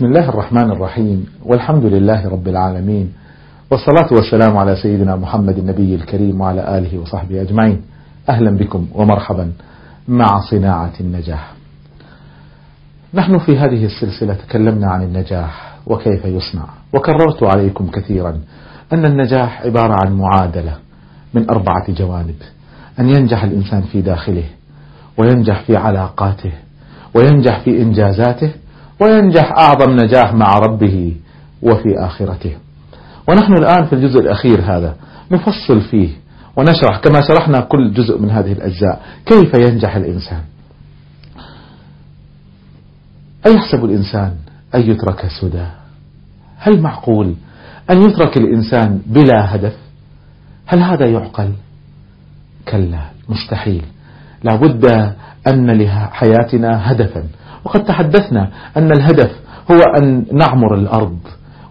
بسم الله الرحمن الرحيم. والحمد لله رب العالمين. والصلاة والسلام على سيدنا محمد النبي الكريم وعلى آله وصحبه أجمعين. أهلا بكم ومرحبا مع صناعة النجاح. نحن في هذه السلسلة تكلمنا عن النجاح وكيف يصنع. وكررت عليكم كثيرا أن النجاح عبارة عن معادلة من أربعة جوانب. أن ينجح الإنسان في داخله وينجح في علاقاته وينجح في إنجازاته وينجح أعظم نجاح مع ربه وفي آخرته. ونحن الآن في الجزء الأخير هذا نفصل فيه ونشرح كما شرحنا كل جزء من هذه الأجزاء كيف ينجح الإنسان؟ أيحسب الإنسان أن يترك سدى؟ هل معقول أن يترك الإنسان بلا هدف؟ هل هذا يعقل؟ كلا مستحيل. لابد أن لحياتنا هدفا. وقد تحدثنا أن الهدف هو أن نعمر الأرض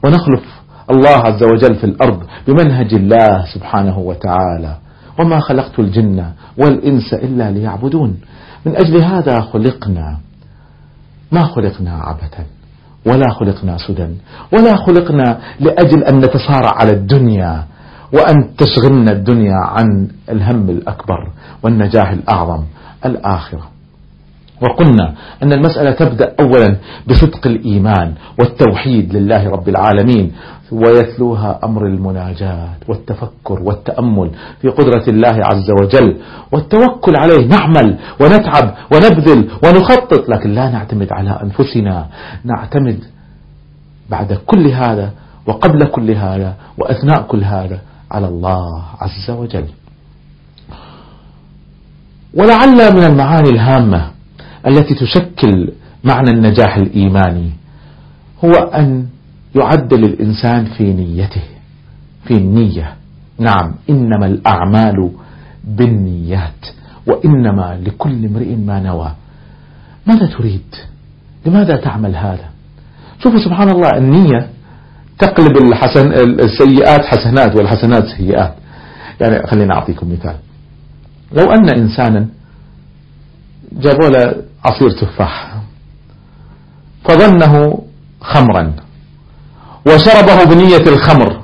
ونخلف الله عز وجل في الأرض بمنهج الله سبحانه وتعالى. وما خلقت الجن والإنس إلا ليعبدون. من أجل هذا خلقنا. ما خلقنا عبثا ولا خلقنا سدى ولا خلقنا لأجل أن نتصارع على الدنيا وأن تشغلنا الدنيا عن الهم الأكبر والنجاح الأعظم الآخرة. وقلنا أن المسألة تبدأ أولا بصدق الإيمان والتوحيد لله رب العالمين ويتلوها أمر المناجاة والتفكر والتأمل في قدرة الله عز وجل والتوكل عليه نعمل ونتعب ونبذل ونخطط لكن لا نعتمد على أنفسنا نعتمد بعد كل هذا وقبل كل هذا وأثناء كل هذا على الله عز وجل. ولعل من المعاني الهامة التي تشكل معنى النجاح الإيماني هو أن يعدل الإنسان في نيته في النية. نعم إنما الأعمال بالنيات وإنما لكل امرئ ما نوى. ماذا تريد؟ لماذا تعمل هذا؟ شوفوا سبحان الله النية تقلب الحسن السيئات حسنات والحسنات سيئات. يعني خلينا أعطيكم مثال. لو أن إنسانا جابوا له عصير تفاح. فظنه خمرا وشربه بنية الخمر.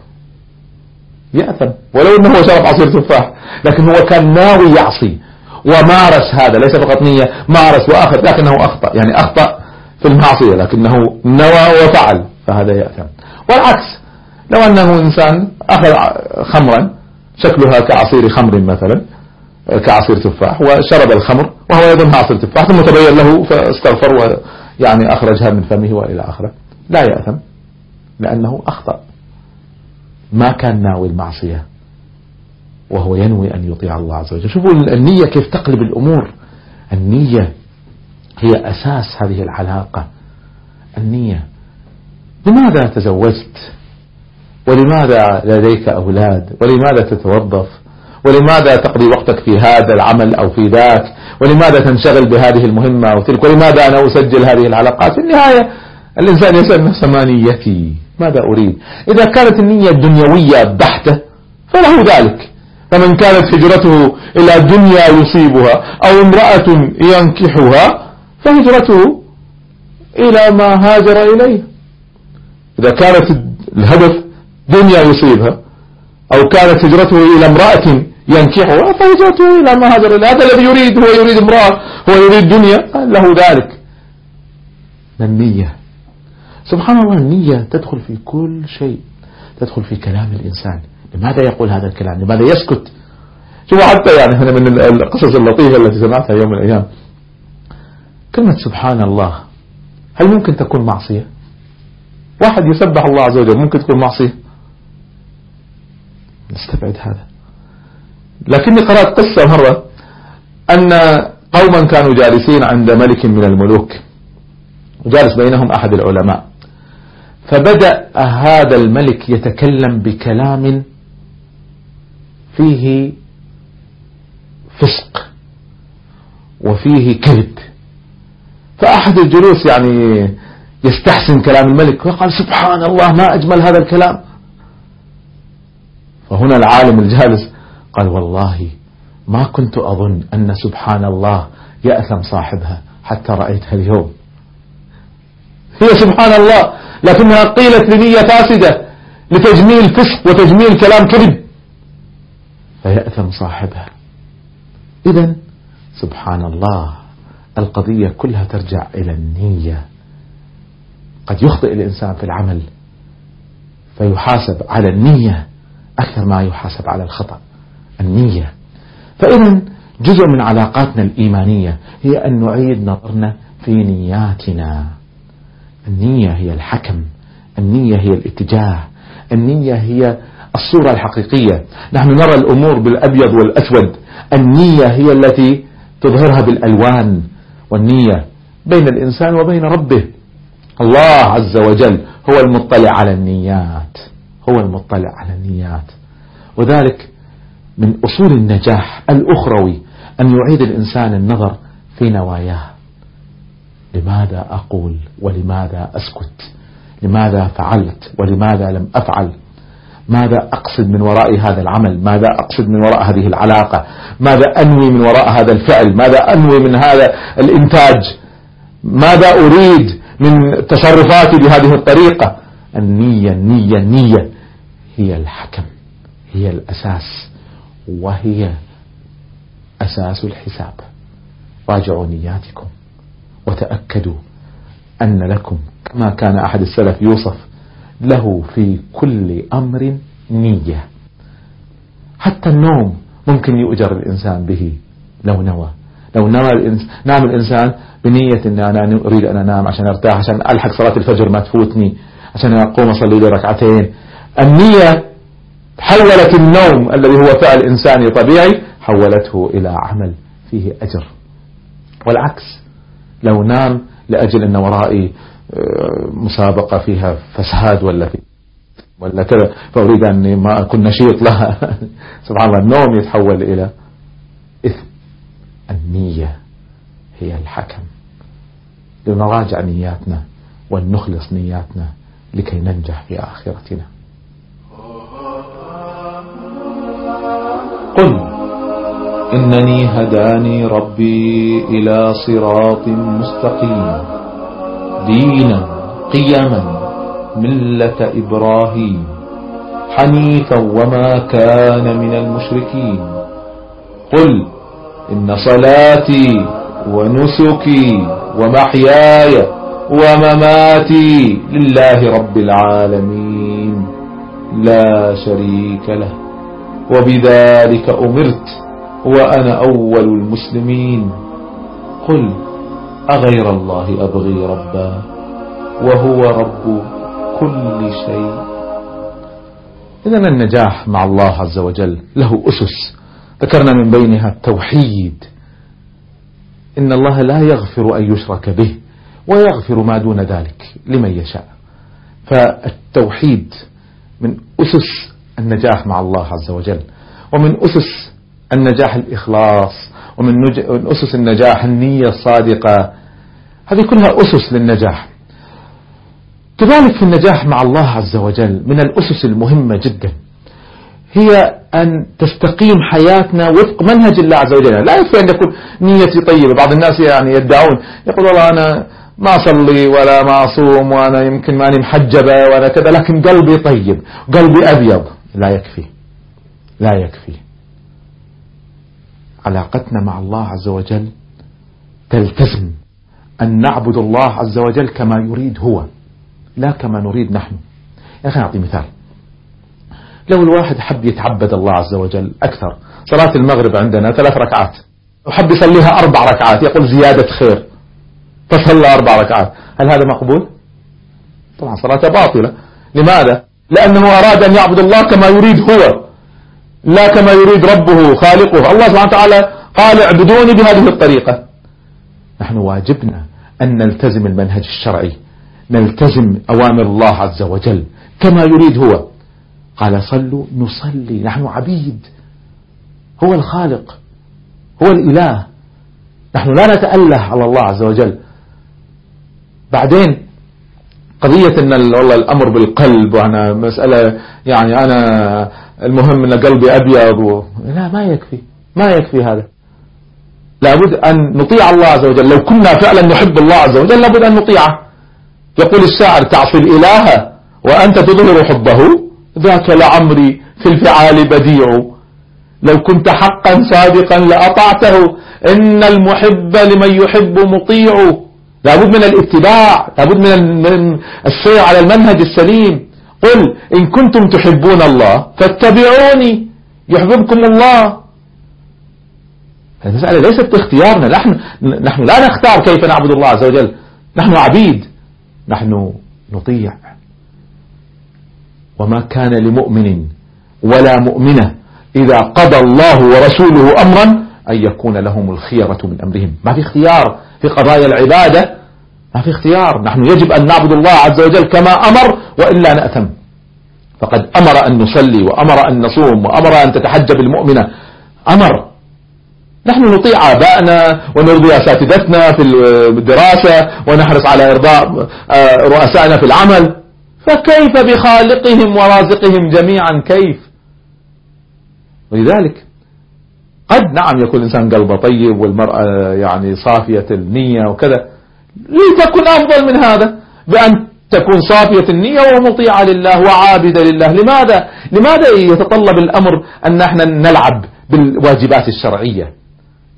يأثم. ولو أنه شرب عصير تفاح لكن هو كان ناوي يعصي. ومارس هذا ليس فقط نية مارس وأخذ لكنه أخطأ. يعني أخطأ في المعصية لكنه نوى وفعل فهذا يأثم. والعكس لو أنه إنسان أخذ خمرا شكلها كعصير خمر مثلا كعصير تفاح وشرب الخمر وهو يظن عصير تفاح ثم تبين له فاستغفر ويعني أخرجها من فمه وإلى آخره. لا يأثم لأنه أخطأ. ما كان ناوي المعصية وهو ينوي أن يطيع الله عز وجل. شوفوا النية كيف تقلب الأمور. النية هي أساس هذه العلاقة. النية لماذا تزوجت؟ ولماذا لديك أولاد؟ ولماذا تتوظف؟ ولماذا تقضي وقتك في هذا العمل أو في ذاك؟ ولماذا تنشغل بهذه المهمة أو تلك؟ ولماذا أنا أسجل هذه العلاقات؟ في النهاية الإنسان يسأل نفسه ما نيتي؟ ماذا أريد؟ إذا كانت النية الدنيوية بحتة فله ذلك. فمن كانت هجرته إلى دنيا يصيبها أو امرأة ينكحها فهجرته إلى ما هاجر إليه. إذا كانت الهدف دنيا يصيبها أو كانت هجرته إلى امرأة ينكحها فهجرته إلى ما هاجر هذا الذي يريد هو يريد امرأة هو يريد دنيا له ذلك. النية؟ سبحان الله النية تدخل في كل شيء. تدخل في كلام الإنسان. لماذا يقول هذا الكلام؟ لماذا يسكت؟ شوفوا حتى يعني هنا من القصص اللطيفة التي سمعتها يوم من الأيام. كلمة سبحان الله هل ممكن تكون معصية؟ واحد يسبح الله عز وجل ممكن تكون معصية؟ نستبعد هذا. لكني قرأت قصة مرة أن قوما كانوا جالسين عند ملك من الملوك وجالس بينهم أحد العلماء. فبدأ هذا الملك يتكلم بكلام فيه فسق وفيه كذب. فأحد الجلوس يعني يستحسن كلام الملك وقال سبحان الله ما أجمل هذا الكلام. فهنا العالم الجالس قال والله ما كنت أظن أن سبحان الله يأثم صاحبها حتى رأيتها اليوم. هي سبحان الله لكنها قيلت لنية فاسدة لتجميل فسق وتجميل كلام كذب. فيأثم صاحبها. إذا سبحان الله القضية كلها ترجع إلى النية. قد يخطئ الإنسان في العمل فيحاسب على النية أكثر ما يحاسب على الخطأ. النية. فإذا جزء من علاقاتنا الإيمانية هي أن نعيد نظرنا في نياتنا. النية هي الحكم النية هي الاتجاه النية هي الصورة الحقيقية. نحن نرى الأمور بالأبيض والأسود. النية هي التي تظهرها بالألوان والنية بين الإنسان وبين ربه. الله عز وجل هو المطلع على النيات هو المطلع على النيات. وذلك من أصول النجاح الأخروي أن يعيد الإنسان النظر في نواياه. لماذا أقول ولماذا أسكت؟ لماذا فعلت ولماذا لم أفعل؟ ماذا أقصد من وراء هذا العمل؟ ماذا أقصد من وراء هذه العلاقة؟ ماذا أنوي من وراء هذا الفعل؟ ماذا أنوي من هذا الإنتاج؟ ماذا أريد من تصرفاتي بهذه الطريقة؟ النية النية النية هي الحكم هي الأساس. وهي أساس الحساب. راجعوا نياتكم. وتأكدوا أن لكم كما كان أحد السلف يوصف له في كل أمر نية. حتى النوم ممكن يؤجر الإنسان به. لو نوى. لو نوى الإنس... نام الإنسان بنية أن أنا أريد أن أنام عشان أرتاح عشان ألحق صلاة الفجر ما تفوتني عشان أقوم أصلي لي ركعتين النية حولت النوم الذي هو فعل إنساني طبيعي حولته إلى عمل فيه أجر. والعكس لو نام لأجل أن ورائي آه، مسابقة فيها فساد ولا في ولا كذا فأريد أني ما أكون نشيط لها. سبحان الله النوم يتحول إلى إثم. النية هي الحكم. لنراجع نياتنا ولنخلص نياتنا لكي ننجح في آخرتنا. قل إنني هداني ربي إلى صراط مستقيم. دينا قيما ملة إبراهيم. حنيفا وما كان من المشركين. قل إن صلاتي ونسكي ومحياي ومماتي لله رب العالمين. لا شريك له. وبذلك أمرت وأنا أول المسلمين. قل أغير الله أبغي ربا؟ وهو رب كل شيء. إذا النجاح مع الله عز وجل. له أسس. ذكرنا من بينها التوحيد. إن الله لا يغفر أن يشرك به ويغفر ما دون ذلك لمن يشاء. فالتوحيد من أسس النجاح مع الله عز وجل. ومن أسس النجاح الإخلاص ومن أسس النجاح النية الصادقة. هذه كلها أسس للنجاح. كذلك في النجاح مع الله عز وجل من الأسس المهمة جدا. هي أن تستقيم حياتنا وفق منهج الله عز وجل. لا يكفي أن يكون نيتي طيبة. بعض الناس يعني يدعون يقول والله أنا ما أصلي ولا ما أصوم وأنا يمكن ماني محجبة ولا كذا لكن قلبي طيب قلبي أبيض. لا يكفي. لا يكفي. علاقتنا مع الله عز وجل تلتزم. أن نعبد الله عز وجل كما يريد هو لا كما نريد نحن. يا أخي أعطي مثال. لو الواحد حب يتعبد الله عز وجل أكثر صلاة المغرب عندنا ثلاث ركعات. وحب يصليها أربع ركعات يقول زيادة خير. فصلى أربع ركعات. هل هذا مقبول؟ طبعا صلاته باطلة. لماذا؟ لأنه أراد أن يعبد الله كما يريد هو لا كما يريد ربه خالقه. الله سبحانه وتعالى قال اعبدوني بهذه الطريقة. نحن واجبنا أن نلتزم المنهج الشرعي نلتزم أوامر الله عز وجل كما يريد هو. قال صلوا نصلي نحن عبيد هو الخالق هو الإله نحن لا نتأله على الله عز وجل. بعدين قضية إن والله الأمر بالقلب وأنا مسألة يعني أنا المهم إن قلبي أبيض و... لا ما يكفي ما يكفي هذا. لابد أن نطيع الله عز وجل. لو كنا فعلا نحب الله عز وجل لابد أن نطيعه. يقول الشاعر تعصي الإله وأنت تظهر حبه ذاك لعمري في الفعال بديع. لو كنت حقا صادقا لأطعته إن المحب لمن يحب مطيع. لابد من الاتباع لابد من السير على المنهج السليم. قل إن كنتم تحبون الله فاتبعوني يحببكم الله. المسألة ليست باختيارنا نحن, نحن لا نختار كيف نعبد الله عز وجل. نحن عبيد. نحن نطيع. وما كان لمؤمن ولا مؤمنة إذا قضى الله ورسوله أمرا أن يكون لهم الخيرة من أمرهم. ما في اختيار في قضايا العبادة ما في اختيار. نحن يجب أن نعبد الله عز وجل كما أمر وإلا نأثم. فقد أمر أن نصلي وأمر أن نصوم وأمر أن تتحجب المؤمنة. أمر. نحن نطيع آبائنا ونرضي أساتذتنا في الدراسة ونحرص على إرضاء آه، رؤسائنا في العمل. فكيف بخالقهم ورازقهم جميعا؟ كيف؟ ولذلك قد نعم يكون الإنسان قلبه طيب والمرأة يعني صافية النية وكذا. لتكن أفضل من هذا بأن تكون صافية النية ومطيعة لله وعابدة لله. لماذا؟ لماذا يتطلب الأمر أن إحنا نلعب بالواجبات الشرعية؟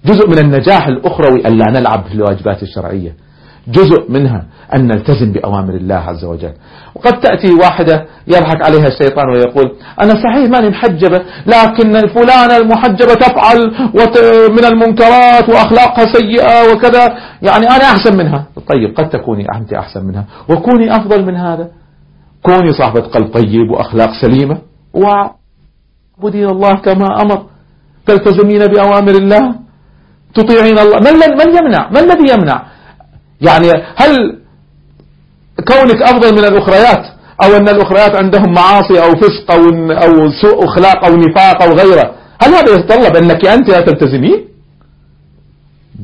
جزء من النجاح الأخروي أن لا نلعب في الواجبات الشرعية. جزء منها أن نلتزم بأوامر الله عز وجل. وقد تأتي واحدة يضحك عليها الشيطان ويقول أنا صحيح ماني محجبة لكن فلانة المحجبة تفعل من المنكرات وأخلاقها سيئة وكذا. يعني أنا أحسن منها. طيب قد تكوني أنت أحسن منها. وكوني أفضل من هذا. كوني صاحبة قلب طيب وأخلاق سليمة. وعبدين الله كما أمر. تلتزمين بأوامر الله. تطيعين الله. من, من يمنع؟ ما الذي يمنع؟ يعني هل كونك أفضل من الأخريات أو أن الأخريات عندهم معاصي أو فسق أو, أو سوء أخلاق أو نفاق أو غيره هل هذا يتطلب أنك أنت لا تلتزمين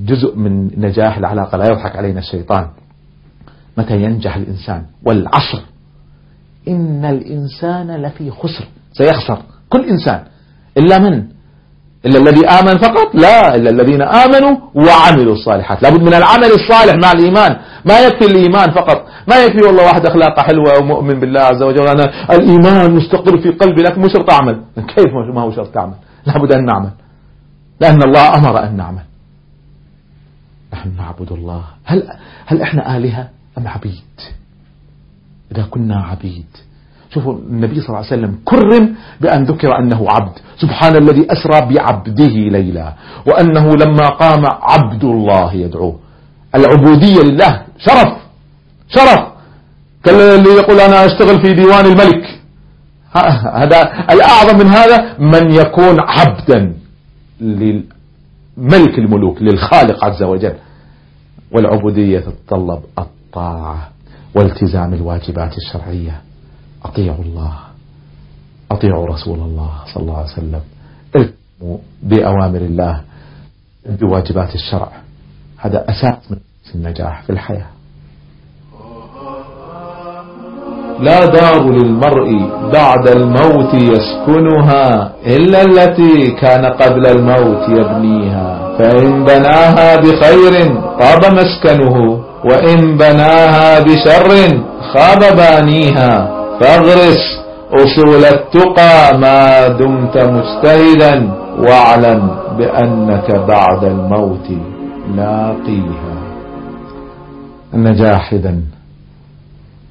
جزء من نجاح العلاقة لا يضحك علينا الشيطان. متى ينجح الإنسان؟ والعصر. إن الإنسان لفي خسر. سيخسر. كل إنسان. إلا من؟ إلا الذي آمن فقط؟ لا إلا الذين آمنوا وعملوا الصالحات. لابد من العمل الصالح مع الإيمان. ما يكفي الإيمان فقط. ما يكفي والله واحد أخلاقه حلوة ومؤمن بالله عز وجل. أنا الإيمان مستقر في قلبي لكن مو شرط أعمل. كيف ما هو شرط أعمل؟ لابد أن نعمل. لأن الله أمر أن نعمل. نحن نعبد الله. هل, هل إحنا آلهة أم عبيد؟ إذا كنا عبيد شوفوا النبي صلى الله عليه وسلم كرم بأن ذكر أنه عبد. سبحان الذي أسرى بعبده ليلا وأنه لما قام عبد الله يدعوه. العبودية لله شرف شرف. كاللي يقول أنا أشتغل في ديوان الملك. هذا الأعظم من هذا من يكون عبدا للملك الملوك للخالق عز وجل. والعبودية تتطلب الطاعة والتزام الواجبات الشرعية. أطيعوا الله أطيعوا رسول الله صلى الله عليه وسلم. التزموا بأوامر الله بواجبات الشرع. هذا أساس من النجاح في الحياة. لا دار للمرء بعد الموت يسكنها إلا التي كان قبل الموت يبنيها. فإن بناها بخير طاب مسكنه وإن بناها بشر خاب بانيها. فاغرس أصول التقى ما دمت مجتهدا واعلم بأنك بعد الموت لاقيها. النجاح إذا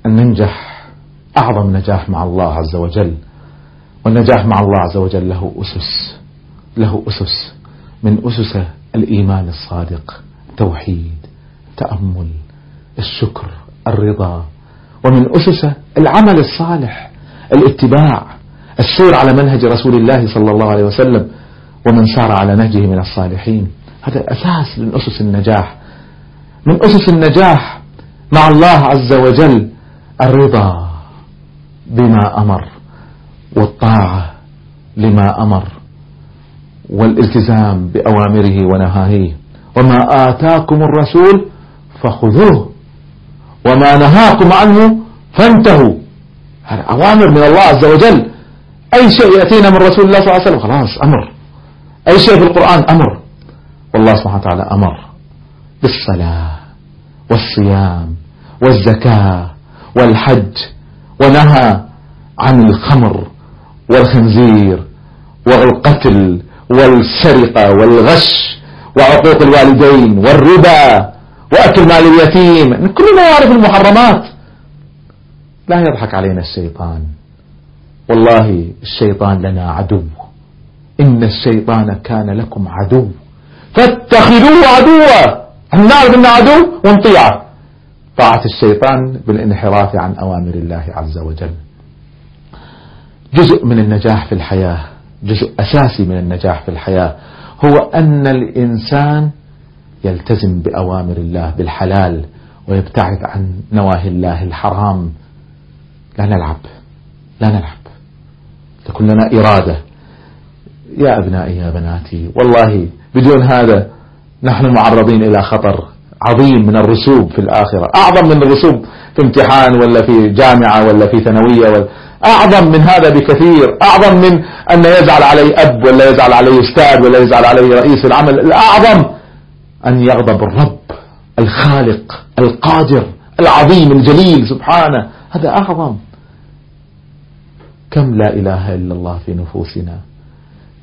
أن ننجح أعظم نجاح مع الله عز وجل. والنجاح مع الله عز وجل له أسس له أسس. من أسس الإيمان الصادق التوحيد التأمل الشكر الرضا. ومن أسسه العمل الصالح الاتباع السير على منهج رسول الله صلى الله عليه وسلم ومن سار على نهجه من الصالحين. هذا أساس من أسس النجاح. من أسس النجاح مع الله عز وجل الرضا بما أمر والطاعة لما أمر والالتزام بأوامره ونهاهيه وما آتاكم الرسول فخذوه. وما نهاكم عنه فانتهوا. هذا أوامر من الله عز وجل. أي شيء يأتينا من رسول الله صلى الله عليه وسلم؟ خلاص أمر. أي شيء في القرآن؟ أمر. والله سبحانه وتعالى أمر بالصلاة والصيام والزكاة والحج ونهى عن الخمر والخنزير والقتل والسرقة والغش وعقوق الوالدين والربا. وأكل مال اليتيم. كلنا يعرف المحرمات. لا يضحك علينا الشيطان. والله الشيطان لنا عدو. إن الشيطان كان لكم عدو. فاتخذوه عدوا. نعرف إنه عدو؟ ونطيعه. طاعة الشيطان بالانحراف عن أوامر الله عز وجل. جزء من النجاح في الحياة جزء أساسي من النجاح في الحياة هو أن الإنسان يلتزم بأوامر الله بالحلال ويبتعد عن نواهي الله الحرام. لا نلعب لا نلعب. تكون لنا إرادة. يا أبنائي يا بناتي والله بدون هذا نحن معرضين إلى خطر عظيم من الرسوب في الآخرة. أعظم من الرسوب في امتحان ولا في جامعة ولا في ثانوية ولا أعظم من هذا بكثير. أعظم من أن يزعل علي أب ولا يزعل علي أستاذ ولا يزعل علي رئيس العمل. الأعظم أن يغضب الرب الخالق القادر العظيم الجليل سبحانه. هذا أعظم. كم لا إله إلا الله في نفوسنا؟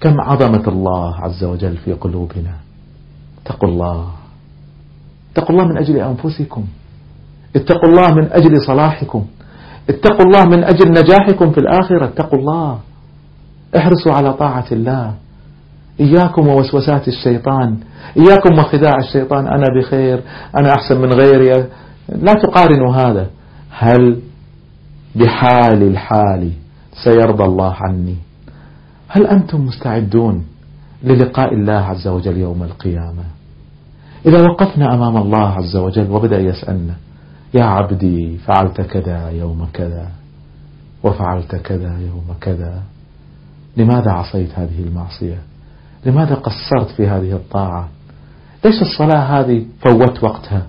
كم عظمة الله عز وجل في قلوبنا؟ اتقوا الله. اتقوا الله من أجل أنفسكم. اتقوا الله من أجل صلاحكم. اتقوا الله من أجل نجاحكم في الآخرة. اتقوا الله. احرصوا على طاعة الله. إياكم ووسوسات الشيطان. إياكم وخداع الشيطان. أنا بخير أنا أحسن من غيري. لا تقارنوا هذا. هل بحال الحال سيرضى الله عني؟ هل أنتم مستعدون للقاء الله عز وجل يوم القيامة؟ إذا وقفنا أمام الله عز وجل وبدأ يسألنا يا عبدي فعلت كذا يوم كذا وفعلت كذا يوم كذا لماذا عصيت هذه المعصية؟ لماذا قصرت في هذه الطاعة؟ ليش الصلاة هذه فوت وقتها؟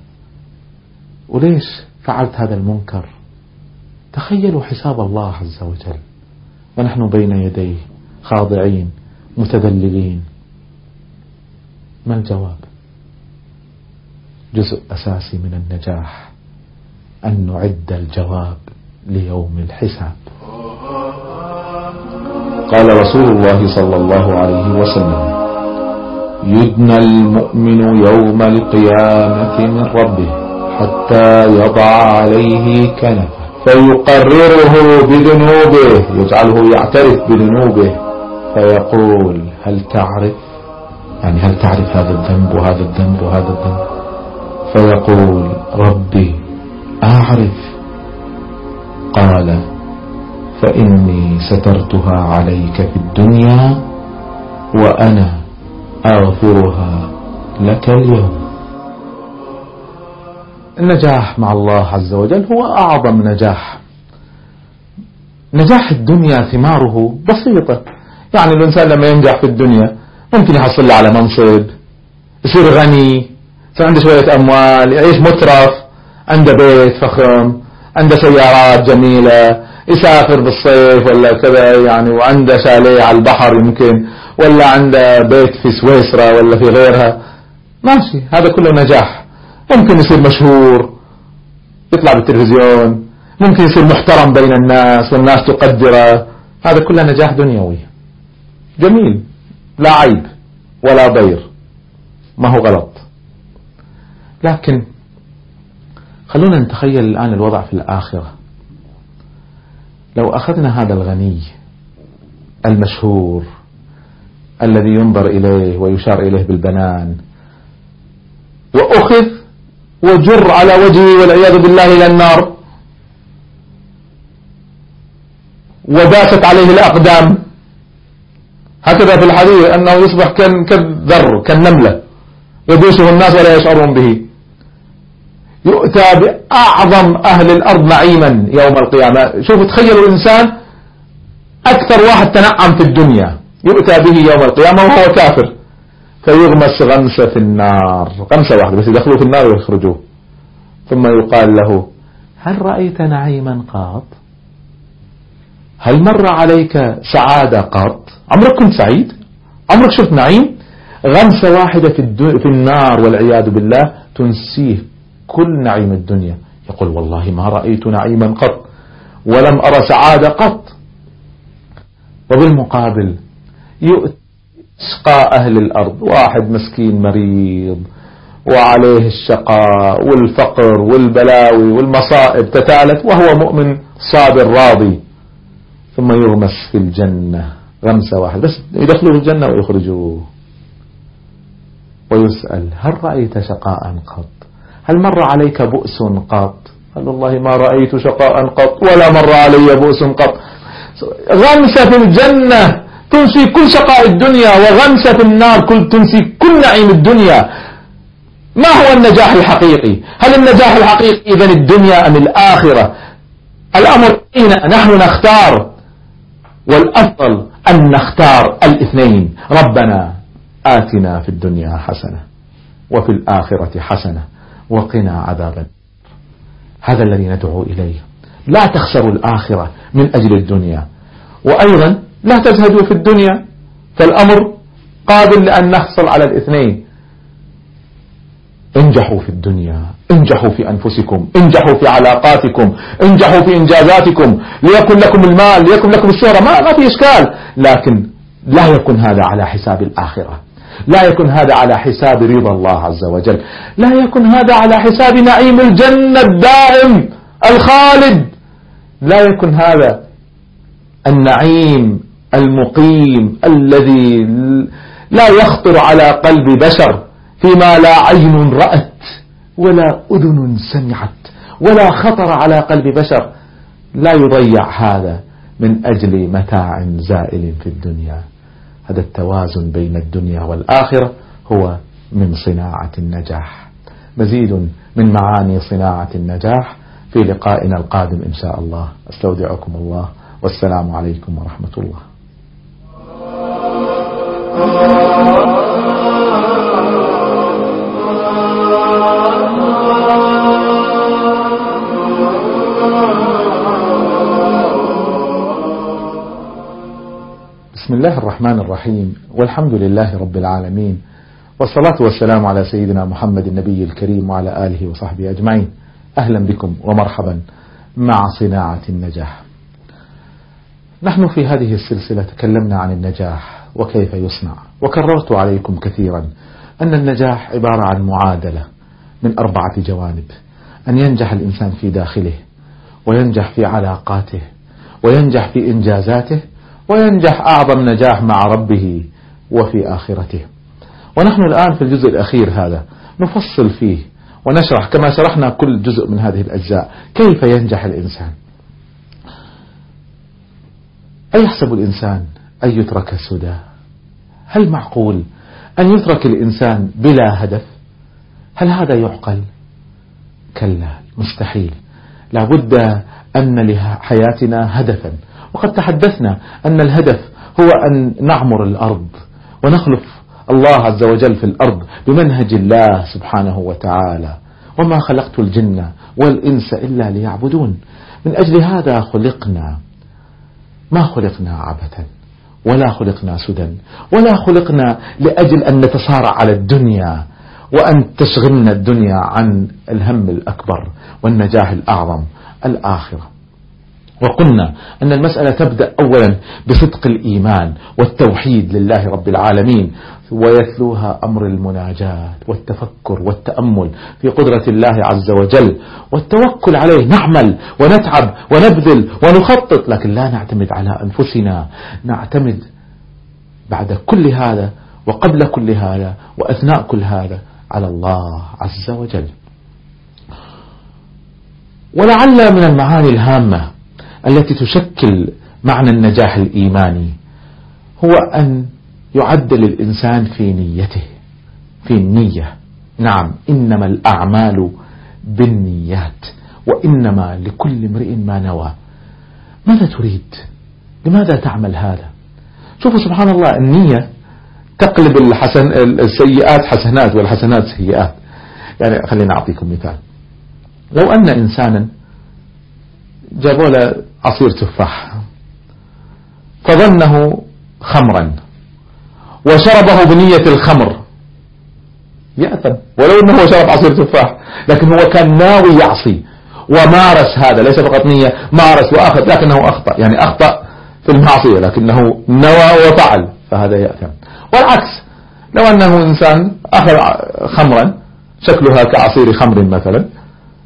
وليش فعلت هذا المنكر؟ تخيلوا حساب الله عز وجل. ونحن بين يديه خاضعين متذللين. ما الجواب؟ جزء أساسي من النجاح أن نعد الجواب ليوم الحساب. قال رسول الله صلى الله عليه وسلم يدنى المؤمن يوم القيامة من ربه حتى يضع عليه كنفه فيقرره بذنوبه يجعله يعترف بذنوبه فيقول هل تعرف؟ يعني هل تعرف هذا الذنب وهذا الذنب وهذا الذنب؟ فيقول ربي أعرف. قال فإني سترتها عليك في الدنيا وأنا أغفرها لك اليوم. النجاح مع الله عز وجل هو أعظم نجاح. نجاح الدنيا ثماره بسيطة. يعني الإنسان لما ينجح في الدنيا ممكن يحصل على منصب يصير غني يصير عنده شوية أموال يعيش مترف عنده بيت فخم عنده سيارات جميلة يسافر بالصيف ولا كذا يعني وعنده شاليه على البحر يمكن ولا عنده بيت في سويسرا ولا في غيرها. ماشي هذا كله نجاح. ممكن يصير مشهور يطلع بالتلفزيون. ممكن يصير محترم بين الناس والناس تقدره. هذا كله نجاح دنيوي. جميل. لا عيب ولا ضير. ما هو غلط. لكن خلونا نتخيل الآن الوضع في الآخرة. لو أخذنا هذا الغني المشهور الذي ينظر إليه ويشار إليه بالبنان وأخذ وجر على وجهه والعياذ بالله إلى النار وداست عليه الأقدام. هكذا في الحديث أنه يصبح كالذر كالنملة يدوسه الناس ولا يشعرون به. يؤتى بأعظم أهل الأرض نعيما يوم القيامة. شوفوا تخيلوا الإنسان أكثر واحد تنعم في الدنيا يؤتى به يوم القيامة وهو كافر. فيغمس غمسة في النار. غمسة واحدة بس يدخلوا في النار ويخرجوه. ثم يقال له هل رأيت نعيما قط هل مر عليك سعادة قط عمرك كنت سعيد؟ عمرك شفت نعيم؟ غمسة واحدة في, في النار والعياذ بالله تنسيه كل نعيم الدنيا. يقول والله ما رأيت نعيما قط ولم أرى سعادة قط. وبالمقابل يشقى أهل الأرض واحد مسكين مريض وعليه الشقاء والفقر والبلاوي والمصائب تتالت وهو مؤمن صابر راضي. ثم يغمس في الجنة غمسة واحدة بس يدخلوه الجنة ويخرجوه. ويسأل هل رأيت شقاء قط؟ هل مر عليك بؤس قط؟ قال والله ما رأيت شقاء قط ولا مر علي بؤس قط. غمسة في الجنة تنسي كل شقاء الدنيا وغمسة في النار كل تنسي كل نعيم الدنيا. ما هو النجاح الحقيقي؟ هل النجاح الحقيقي إذن الدنيا أم الآخرة؟ الأمر نحن نختار والأفضل أن نختار الاثنين. ربنا آتنا في الدنيا حسنة وفي الآخرة حسنة. وقنا عذاب هذا الذي ندعو إليه. لا تخسروا الآخرة من أجل الدنيا. وأيضا لا تزهدوا في الدنيا. فالأمر قابل لأن نحصل على الاثنين. انجحوا في الدنيا. انجحوا في أنفسكم. انجحوا في علاقاتكم. انجحوا في إنجازاتكم. ليكن لكم المال ليكن لكم الشهرة. ما, ما في إشكال. لكن لا يكن هذا على حساب الآخرة. لا يكن هذا على حساب رضا الله عز وجل. لا يكن هذا على حساب نعيم الجنة الدائم الخالد. لا يكن هذا النعيم المقيم الذي لا يخطر على قلب بشر فيما لا عين رأت ولا أذن سمعت ولا خطر على قلب بشر. لا يضيع هذا من أجل متاع زائل في الدنيا. هذا التوازن بين الدنيا والآخرة هو من صناعة النجاح. مزيد من معاني صناعة النجاح في لقائنا القادم إن شاء الله. أستودعكم الله. والسلام عليكم ورحمة الله. الله الرحمن الرحيم والحمد لله رب العالمين والصلاة والسلام على سيدنا محمد النبي الكريم وعلى آله وصحبه أجمعين. أهلا بكم ومرحبا مع صناعة النجاح. نحن في هذه السلسلة تكلمنا عن النجاح وكيف يصنع وكررت عليكم كثيرا أن النجاح عبارة عن معادلة من أربعة جوانب أن ينجح الإنسان في داخله وينجح في علاقاته وينجح في إنجازاته وينجح أعظم نجاح مع ربه وفي آخرته. ونحن الآن في الجزء الأخير هذا نفصل فيه ونشرح كما شرحنا كل جزء من هذه الأجزاء كيف ينجح الإنسان؟ أيحسب الإنسان أن يترك سدى؟ هل معقول أن يترك الإنسان بلا هدف؟ هل هذا يعقل؟ كلا مستحيل. لابد أن لحياتنا هدفا. وقد تحدثنا أن الهدف هو أن نعمر الأرض ونخلف الله عز وجل في الأرض بمنهج الله سبحانه وتعالى. وما خلقت الجن والإنس إلا ليعبدون. من أجل هذا خلقنا. ما خلقنا عبثا ولا خلقنا سدى ولا خلقنا لأجل أن نتصارع على الدنيا وأن تشغلنا الدنيا عن الهم الأكبر والنجاح الأعظم الآخرة. وقلنا أن المسألة تبدأ أولا بصدق الإيمان والتوحيد لله رب العالمين ويتلوها أمر المناجاة والتفكر والتأمل في قدرة الله عز وجل والتوكل عليه نعمل ونتعب ونبذل ونخطط لكن لا نعتمد على أنفسنا نعتمد بعد كل هذا وقبل كل هذا وأثناء كل هذا على الله عز وجل. ولعل من المعاني الهامة التي تشكل معنى النجاح الإيماني هو أن يعدل الإنسان في نيته في النية. نعم إنما الأعمال بالنيات وإنما لكل امرئ ما نوى. ماذا تريد؟ لماذا تعمل هذا؟ شوفوا سبحان الله النية تقلب الحسن السيئات حسنات والحسنات سيئات. يعني خلينا أعطيكم مثال. لو أن إنسانا جابوا له عصير تفاح. فظنه خمرا. وشربه بنية الخمر. يأثم. ولو أنه شرب عصير تفاح. لكن هو كان ناوي يعصي. ومارس هذا. ليس فقط نية. مارس وأخذ. لكنه أخطأ. يعني أخطأ في المعصية. لكنه نوى وفعل. فهذا يأثم. والعكس. لو أنه إنسان أخذ خمرا. شكلها كعصير خمر مثلا.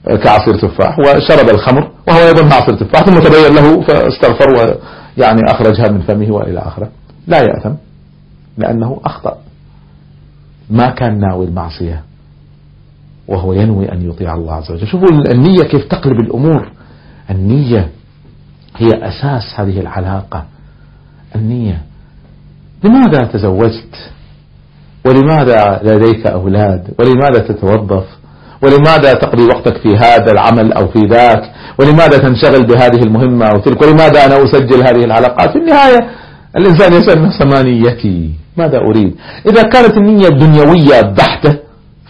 كعصير تفاح وشرب الخمر وهو يظن عصير تفاح ثم تبين له فاستغفر ويعني أخرجها من فمه وإلى آخره. لا يأثم لأنه أخطأ. ما كان ناوي المعصية وهو ينوي أن يطيع الله عز وجل. شوفوا النية كيف تقلب الأمور. النية هي أساس هذه العلاقة. النية لماذا تزوجت؟ ولماذا لديك أولاد؟ ولماذا تتوظف؟ ولماذا تقضي وقتك في هذا العمل أو في ذاك؟ ولماذا تنشغل بهذه المهمة أو تلك؟ ولماذا أنا أسجل هذه الحلقات في النهاية الإنسان يسأل نفسه ما نيتي؟ ماذا أريد؟ إذا كانت النية الدنيوية بحتة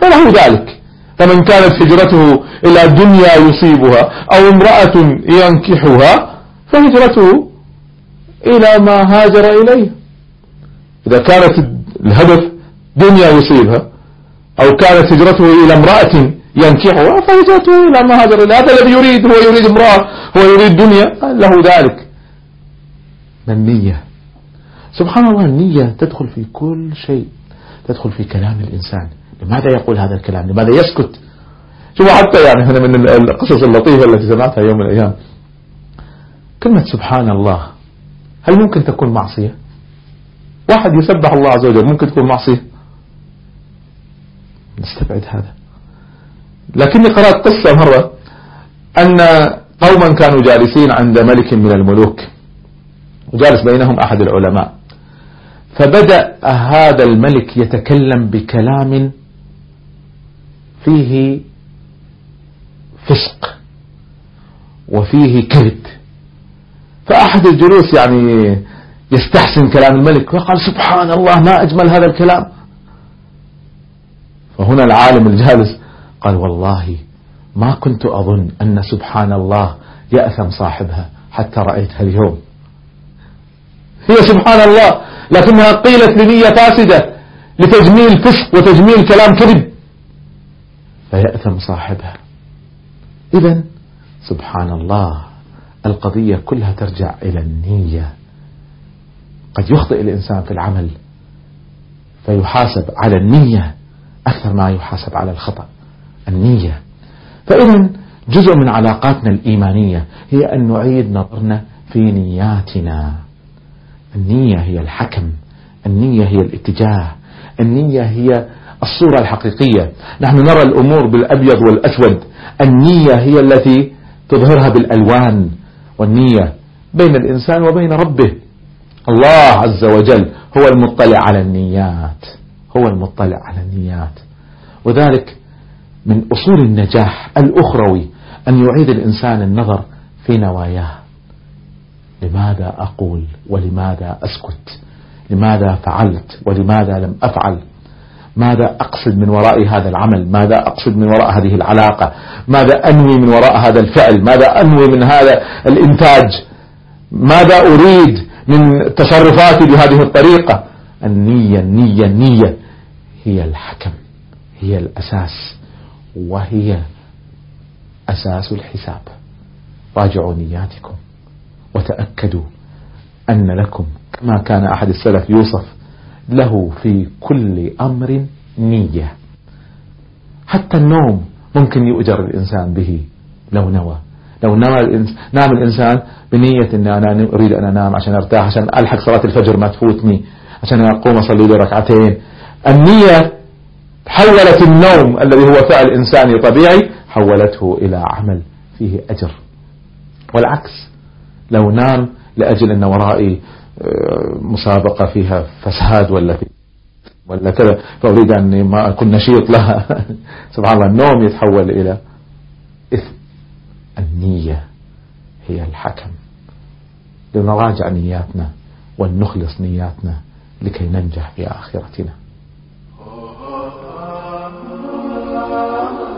فله ذلك. فمن كانت هجرته إلى دنيا يصيبها أو امرأة ينكحها فهجرته إلى ما هاجر إليه. إذا كانت الهدف دنيا يصيبها أو كانت هجرته إلى امرأة ينكحها فهجرته إلى ما هاجر هذا الذي يريد هو يريد امرأة هو يريد دنيا له ذلك. النية؟ سبحان الله النية تدخل في كل شيء تدخل في كلام الإنسان. لماذا يقول هذا الكلام؟ لماذا يسكت؟ شوفوا حتى يعني هنا من القصص اللطيفة التي سمعتها يوم من الأيام. كلمة سبحان الله هل ممكن تكون معصية؟ واحد يسبح الله عز وجل ممكن تكون معصية؟ نستبعد هذا. لكني قرأت قصة مرة أن قوما كانوا جالسين عند ملك من الملوك وجالس بينهم أحد العلماء. فبدأ هذا الملك يتكلم بكلام فيه فسق وفيه كذب. فأحد الجلوس يعني يستحسن كلام الملك وقال سبحان الله ما أجمل هذا الكلام. فهنا العالم الجالس قال والله ما كنت أظن أن سبحان الله يأثم صاحبها حتى رأيتها اليوم هي سبحان الله لكنها قيلت لنية فاسدة لتجميل فسق وتجميل كلام كذب. فيأثم صاحبها. إذا سبحان الله القضية كلها ترجع إلى النية. قد يخطئ الإنسان في العمل فيحاسب على النية أكثر ما يحاسب على الخطأ. النية. فإذا جزء من علاقاتنا الإيمانية هي أن نعيد نظرنا في نياتنا. النية هي الحكم النية هي الاتجاه النية هي الصورة الحقيقية. نحن نرى الأمور بالأبيض والأسود. النية هي التي تظهرها بالألوان والنية بين الإنسان وبين ربه. الله عز وجل هو المطلع على النيات هو المطلع على النيات. وذلك من أصول النجاح الأخروي أن يعيد الإنسان النظر في نواياه. لماذا أقول ولماذا أسكت؟ لماذا فعلت ولماذا لم أفعل؟ ماذا أقصد من وراء هذا العمل؟ ماذا أقصد من وراء هذه العلاقة؟ ماذا أنوي من وراء هذا الفعل؟ ماذا أنوي من هذا الإنتاج؟ ماذا أريد من تصرفاتي بهذه الطريقة؟ النية النية النية هي الحكم هي الأساس. وهي أساس الحساب. راجعوا نياتكم. وتأكدوا أن لكم كما كان أحد السلف يوصف له في كل أمر نية. حتى النوم ممكن يؤجر الإنسان به. لو نوى. لو نام الإنسان بنية أن أنا أريد أن أنام عشان أرتاح عشان ألحق صلاة الفجر ما تفوتني عشان أقوم أصلي لي ركعتين النية حولت النوم الذي هو فعل إنساني طبيعي حولته إلى عمل فيه أجر. والعكس لو نام لأجل أن ورائي آه، مسابقة فيها فساد ولا في ولا كذا فأريد أن ما أكون نشيط لها. سبحان الله النوم يتحول إلى إثم. النية هي الحكم. لنراجع نياتنا ولنخلص نياتنا لكي ننجح في آخرتنا.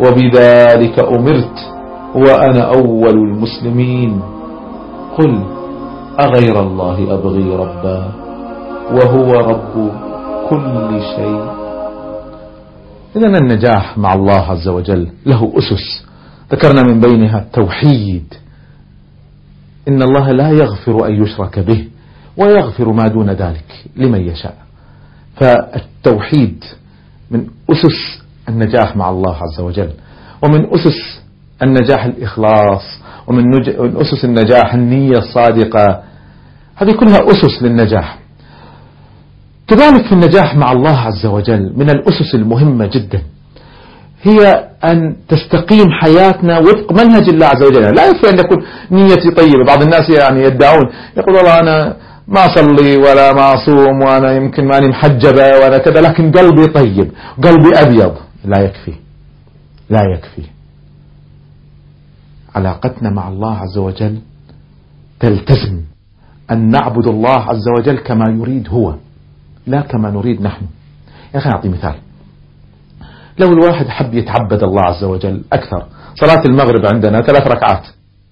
وبذلك أمرت وأنا أول المسلمين. قل أغير الله أبغي ربا وهو رب كل شيء. إذن النجاح مع الله عز وجل له أسس. ذكرنا من بينها التوحيد. إن الله لا يغفر أن يشرك به ويغفر ما دون ذلك لمن يشاء. فالتوحيد من أسس النجاح مع الله عز وجل. ومن أسس النجاح الإخلاص ومن أسس النجاح النية الصادقة هذه كلها أسس للنجاح. كذلك في النجاح مع الله عز وجل من الأسس المهمة جدا. هي أن تستقيم حياتنا وفق منهج الله عز وجل. لا يكفي أن يكون نيتي طيبة. بعض الناس يعني يدعون يقول والله أنا ما أصلي ولا ما أصوم وأنا يمكن ماني محجبة ولا كذا لكن قلبي طيب قلبي أبيض. لا يكفي. لا يكفي. علاقتنا مع الله عز وجل تلتزم. أن نعبد الله عز وجل كما يريد هو لا كما نريد نحن. يا أخي أعطي مثال. لو الواحد حب يتعبد الله عز وجل أكثر صلاة المغرب عندنا ثلاث ركعات.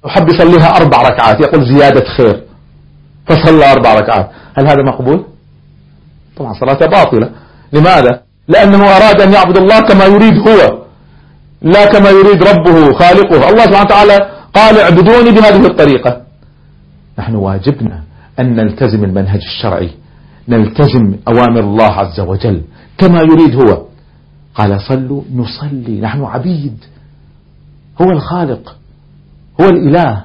وحب يصليها أربع ركعات يقول زيادة خير فصلى أربع ركعات. هل هذا مقبول؟ طبعا صلاته باطلة. لماذا؟ لأنه أراد أن يعبد الله كما يريد هو لا كما يريد ربه خالقه. الله سبحانه وتعالى قال اعبدوني بهذه الطريقة. نحن واجبنا أن نلتزم المنهج الشرعي نلتزم أوامر الله عز وجل كما يريد هو. قال صلوا نصلي نحن عبيد هو الخالق هو الإله.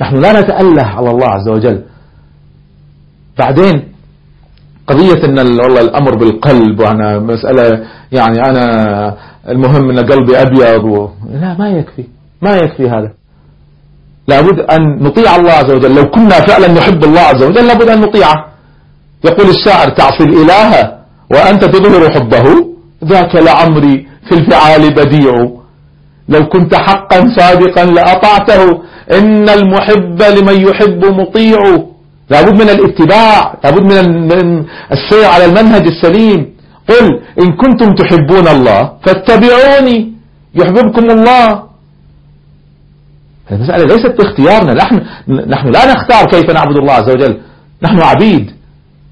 نحن لا نتأله على الله عز وجل. بعدين قضية إن والله الأمر بالقلب وأنا مسألة يعني أنا المهم إن قلبي أبيض و... لا ما يكفي ما يكفي هذا. لابد أن نطيع الله عز وجل. لو كنا فعلا نحب الله عز وجل لابد أن نطيعه. يقول الشاعر تعصي الإله وأنت تظهر حبه ذاك لعمري في الفعال بديع. لو كنت حقا صادقا لأطعته إن المحب لمن يحب مطيع. لابد من الاتباع لابد من السير على المنهج السليم. قل إن كنتم تحبون الله فاتبعوني يحببكم الله. المسألة ليست باختيارنا. نحن, نحن لا نختار كيف نعبد الله عز وجل. نحن عبيد.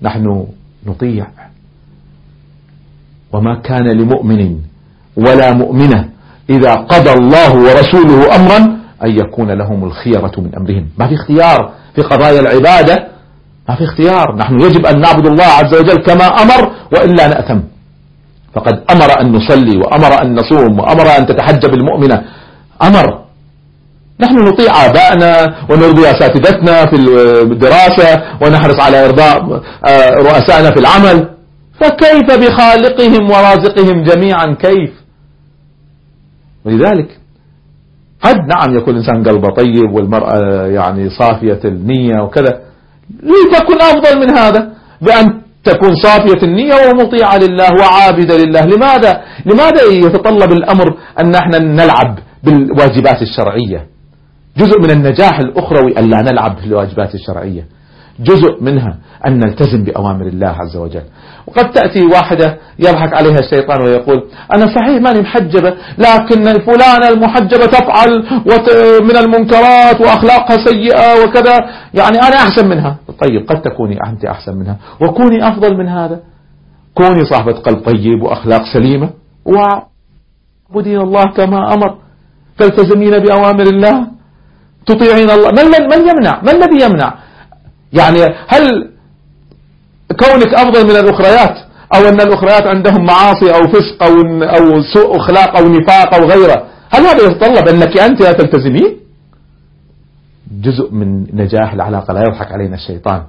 نحن نطيع. وما كان لمؤمن ولا مؤمنة إذا قضى الله ورسوله أمرا أن يكون لهم الخيرة من أمرهم. ما في اختيار في قضايا العبادة ما في اختيار. نحن يجب أن نعبد الله عز وجل كما أمر وإلا نأثم. فقد أمر أن نصلي وأمر أن نصوم وأمر أن تتحجب المؤمنة. أمر. نحن نطيع آبائنا ونرضي أساتذتنا في الدراسة ونحرص على إرضاء آه، رؤسائنا في العمل. فكيف بخالقهم ورازقهم جميعا؟ كيف؟ ولذلك قد نعم يكون الإنسان قلبه طيب والمرأة يعني صافية النية وكذا. لتكن أفضل من هذا بأن تكون صافية النية ومطيعة لله وعابدة لله. لماذا؟ لماذا يتطلب الأمر أن نحن نلعب بالواجبات الشرعية؟ جزء من النجاح الأخروي أن لا نلعب في الواجبات الشرعية. جزء منها أن نلتزم بأوامر الله عز وجل. وقد تأتي واحدة يضحك عليها الشيطان ويقول أنا صحيح ماني محجبة لكن فلانة المحجبة تفعل من المنكرات وأخلاقها سيئة وكذا. يعني أنا أحسن منها. طيب قد تكوني أنت أحسن منها. وكوني أفضل من هذا. كوني صاحبة قلب طيب وأخلاق سليمة. وعبدين الله كما أمر. تلتزمين بأوامر الله. تطيعين الله. من, من يمنع؟ ما الذي يمنع؟ يعني هل كونك أفضل من الأخريات أو أن الأخريات عندهم معاصي أو فسق أو, أو سوء أخلاق أو نفاق أو غيره هل هذا يتطلب أنك أنت لا تلتزمين جزء من نجاح العلاقة لا يضحك علينا الشيطان.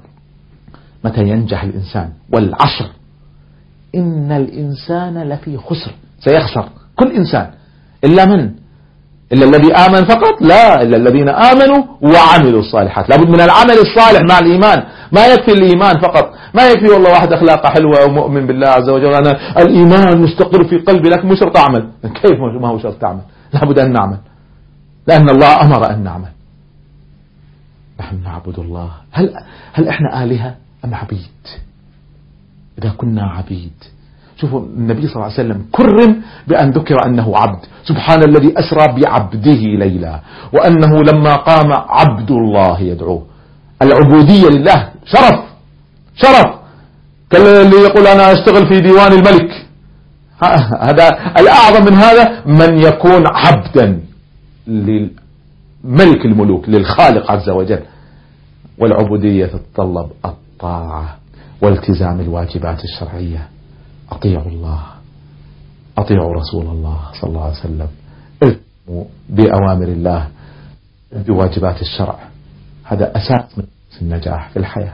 متى ينجح الإنسان؟ والعصر. إن الإنسان لفي خسر. سيخسر. كل إنسان. إلا من؟ إلا الذي آمن فقط؟ لا إلا الذين آمنوا وعملوا الصالحات. لابد من العمل الصالح مع الإيمان. ما يكفي الإيمان فقط. ما يكفي والله واحد أخلاقه حلوة ومؤمن بالله عز وجل. أنا الإيمان مستقر في قلبي لكن مو شرط أعمل. كيف ما هو شرط تعمل لابد أن نعمل. لأن الله أمر أن نعمل. نحن نعبد الله. هل, هل إحنا آلهة أم عبيد؟ إذا كنا عبيد شوفوا النبي صلى الله عليه وسلم كرم بأن ذكر أنه عبد. سبحان الذي أسرى بعبده ليلا وأنه لما قام عبد الله يدعوه. العبودية لله شرف شرف. كاللي يقول أنا أشتغل في ديوان الملك. هذا الأعظم من هذا من يكون عبدا للملك الملوك للخالق عز وجل. والعبودية تتطلب الطاعة والتزام الواجبات الشرعية. أطيعوا الله أطيعوا رسول الله صلى الله عليه وسلم. التزموا بأوامر الله بواجبات الشرع. هذا أساس من النجاح في الحياة.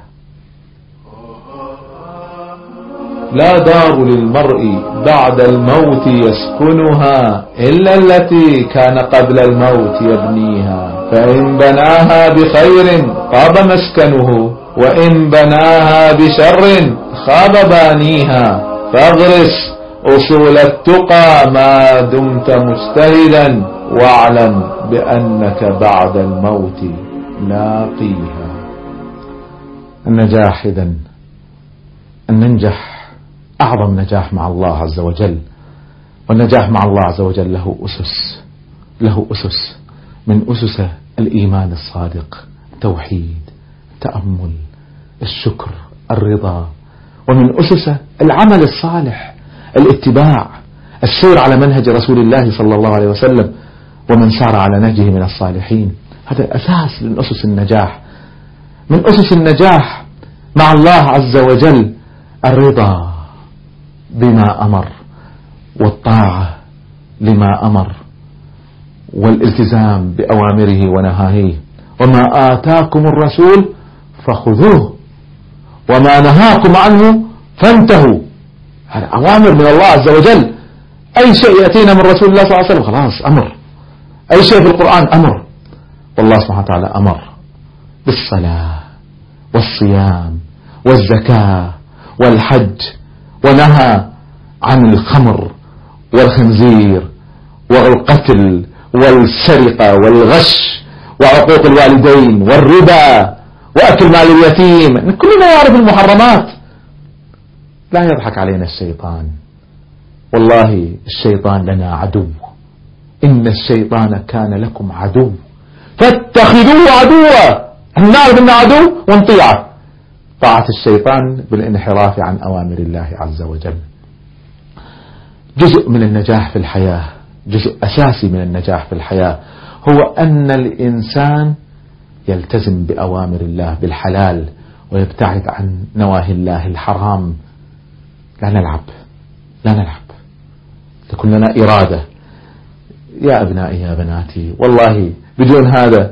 لا دار للمرء بعد الموت يسكنها إلا التي كان قبل الموت يبنيها. فإن بناها بخير طاب مسكنه وإن بناها بشر خاب بانيها. فاغرس أصول التقى ما دمت مجتهدا واعلم بأنك بعد الموت لاقيها النجاح إذن أن ننجح أعظم نجاح مع الله عز وجل. والنجاح مع الله عز وجل له أسس له أسس. من أسس الإيمان الصادق التوحيد التأمل الشكر الرضا ومن أسسه العمل الصالح الاتباع السير على منهج رسول الله صلى الله عليه وسلم ومن سار على نهجه من الصالحين. هذا أساس من أسس النجاح. من أسس النجاح مع الله عز وجل الرضا بما أمر والطاعة لما أمر والالتزام بأوامره ونهاهيه وما آتاكم الرسول فخذوه. وما نهاكم عنه فانتهوا. هذا أوامر من الله عز وجل. أي شيء يأتينا من رسول الله صلى الله عليه وسلم؟ خلاص أمر. أي شيء في القرآن؟ أمر. والله سبحانه وتعالى أمر بالصلاة والصيام والزكاة والحج ونهى عن الخمر والخنزير والقتل والسرقة والغش وعقوق الوالدين والربا وأكل مال اليتيم. كلنا يعرف المحرمات. لا يضحك علينا الشيطان. والله الشيطان لنا عدو. إن الشيطان كان لكم عدو. فاتخذوه عدوا. نعرف انه عدو ونطيعه طاعة الشيطان بالانحراف عن أوامر الله عز وجل. جزء من النجاح في الحياة جزء أساسي من النجاح في الحياة هو أن الإنسان يلتزم بأوامر الله بالحلال ويبتعد عن نواهي الله الحرام. لا نلعب لا نلعب. تكون لنا إرادة. يا أبنائي يا بناتي والله بدون هذا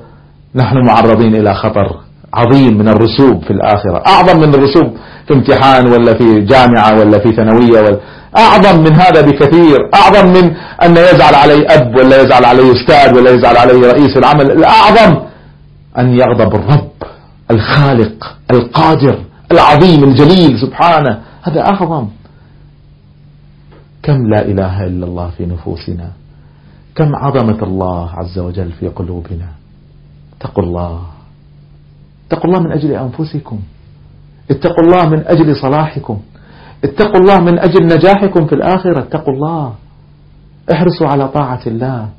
نحن معرضين إلى خطر عظيم من الرسوب في الآخرة. أعظم من الرسوب في امتحان ولا في جامعة ولا في ثانوية ولا أعظم من هذا بكثير. أعظم من أن يزعل علي أب ولا يزعل علي أستاذ ولا يزعل علي رئيس العمل. الأعظم أن يغضب الرب الخالق القادر العظيم الجليل سبحانه. هذا أعظم. كم لا إله إلا الله في نفوسنا؟ كم عظمة الله عز وجل في قلوبنا؟ اتقوا الله. اتقوا الله من أجل أنفسكم. اتقوا الله من أجل صلاحكم. اتقوا الله من أجل نجاحكم في الآخرة. اتقوا الله. احرصوا على طاعة الله.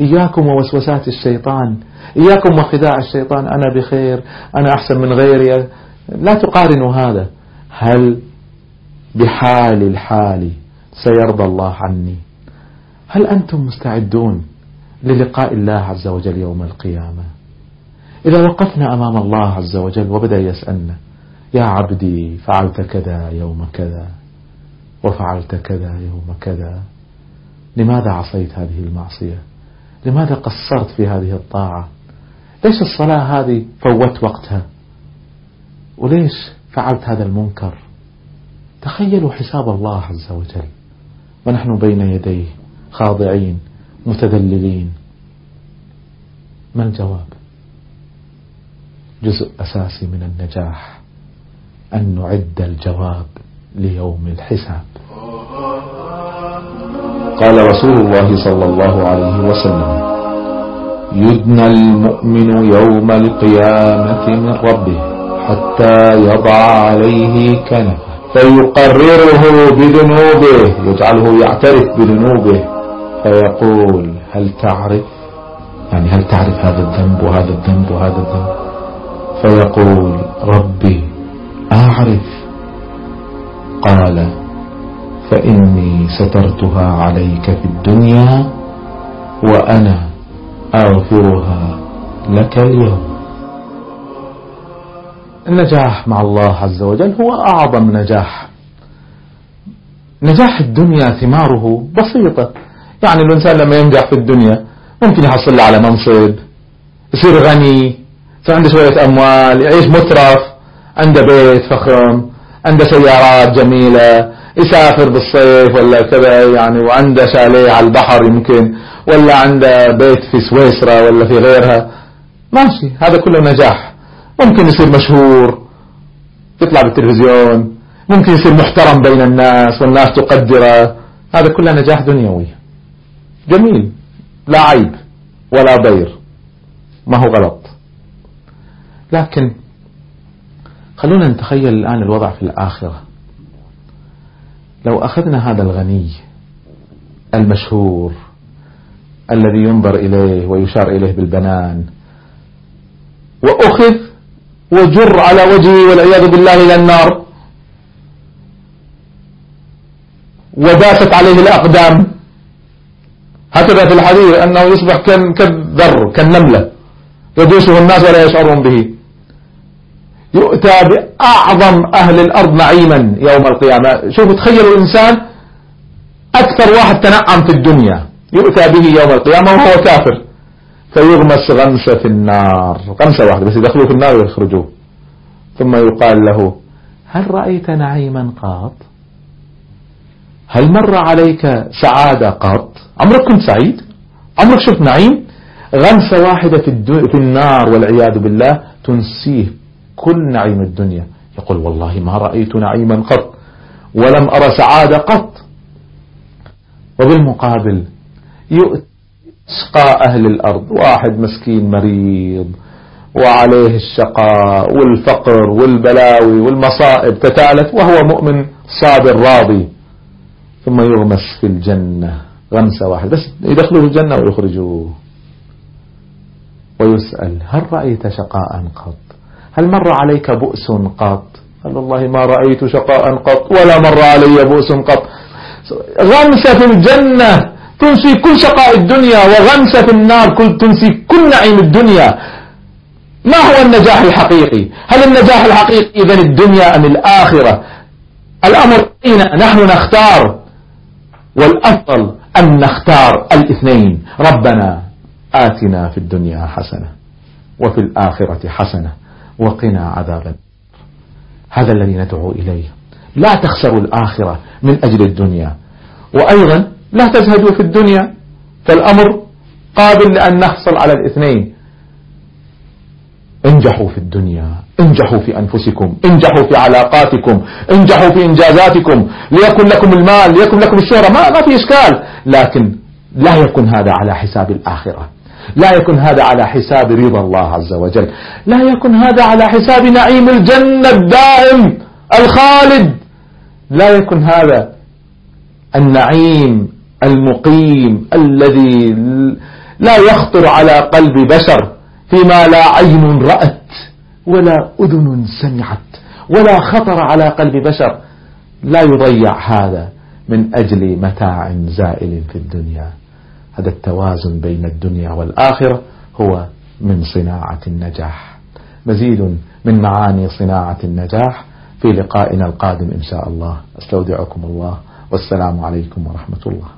إياكم ووسوسات الشيطان إياكم وخداع الشيطان أنا بخير أنا أحسن من غيري. لا تقارنوا هذا. هل بحال الحال سيرضى الله عني؟ هل أنتم مستعدون للقاء الله عز وجل يوم القيامة؟ إذا وقفنا أمام الله عز وجل وبدأ يسألنا يا عبدي فعلت كذا يوم كذا وفعلت كذا يوم كذا لماذا عصيت هذه المعصية؟ لماذا قصرت في هذه الطاعة؟ ليش الصلاة هذه فوت وقتها؟ وليش فعلت هذا المنكر؟ تخيلوا حساب الله عز وجل. ونحن بين يديه خاضعين متذللين. ما الجواب؟ جزء أساسي من النجاح أن نعد الجواب ليوم الحساب. قال رسول الله صلى الله عليه وسلم يدنى المؤمن يوم القيامة من ربه حتى يضع عليه كنفه فيقرره بذنوبه يجعله يعترف بذنوبه فيقول هل تعرف؟ يعني هل تعرف هذا الذنب وهذا الذنب وهذا الذنب؟ فيقول ربي أعرف. قال فإني سترتها عليك في الدنيا وأنا أغفرها لك اليوم. النجاح مع الله عز وجل هو أعظم نجاح. نجاح الدنيا ثماره بسيطة. يعني الإنسان لما ينجح في الدنيا ممكن يحصل على منصب يصير غني يصير عنده شوية أموال يعيش مترف عنده بيت فخم عنده سيارات جميلة يسافر بالصيف ولا كذا يعني وعنده شاليه على البحر يمكن ولا عنده بيت في سويسرا ولا في غيرها. ماشي هذا كله نجاح. ممكن يصير مشهور يطلع بالتلفزيون ممكن يصير محترم بين الناس والناس تقدره. هذا كله نجاح دنيوي. جميل. لا عيب ولا ضير ما هو غلط. لكن خلونا نتخيل الآن الوضع في الآخرة. لو أخذنا هذا الغني المشهور الذي ينظر إليه ويشار إليه بالبنان وأخذ وجر على وجهه والعياذ بالله إلى النار وداست عليه الأقدام. هكذا في الحديث أنه يصبح كالذر كالنملة يدوسه الناس ولا يشعرون به. يؤتى بأعظم أهل الأرض نعيما يوم القيامة. شوفوا تخيلوا الإنسان أكثر واحد تنعم في الدنيا يؤتى به يوم القيامة وهو كافر. فيغمس غمسة في النار. غمسة واحدة بس يدخلوا في النار ويخرجوه. ثم يقال له هل رأيت نعيما قط هل مر عليك سعادة قط عمرك كنت سعيد؟ عمرك شفت نعيم؟ غمسة واحدة في, في النار والعياذ بالله تنسيه كل نعيم الدنيا. يقول والله ما رأيت نعيما قط ولم أرى سعادة قط. وبالمقابل يشقى أهل الأرض واحد مسكين مريض وعليه الشقاء والفقر والبلاوي والمصائب تتالت وهو مؤمن صابر راضي. ثم يغمس في الجنة غمسة واحدة بس يدخلوا الجنة ويخرجوه. ويسأل هل رأيت شقاء قط؟ هل مر عليك بؤس قط؟ قال والله ما رأيت شقاء قط ولا مر علي بؤس قط. غمسة في الجنة تنسي كل شقاء الدنيا وغمسة في النار كل تنسي كل نعيم الدنيا. ما هو النجاح الحقيقي؟ هل النجاح الحقيقي إذن الدنيا أم الآخرة؟ الأمر فينا نحن نختار؟ والأفضل أن نختار الاثنين. ربنا آتنا في الدنيا حسنة وفي الآخرة حسنة. وقنا عذاب هذا الذي ندعو إليه. لا تخسروا الآخرة من أجل الدنيا. وأيضا لا تزهدوا في الدنيا. فالأمر قابل لأن نحصل على الاثنين. انجحوا في الدنيا. انجحوا في أنفسكم. انجحوا في علاقاتكم. انجحوا في إنجازاتكم. ليكن لكم المال ليكن لكم الشهرة. ما, ما في إشكال. لكن لا يكن هذا على حساب الآخرة. لا يكن هذا على حساب رضا الله عز وجل. لا يكن هذا على حساب نعيم الجنة الدائم الخالد. لا يكن هذا النعيم المقيم الذي لا يخطر على قلب بشر فيما لا عين رأت ولا أذن سمعت ولا خطر على قلب بشر. لا يضيع هذا من أجل متاع زائل في الدنيا. هذا التوازن بين الدنيا والآخرة هو من صناعة النجاح. مزيد من معاني صناعة النجاح في لقائنا القادم إن شاء الله. أستودعكم الله. والسلام عليكم ورحمة الله.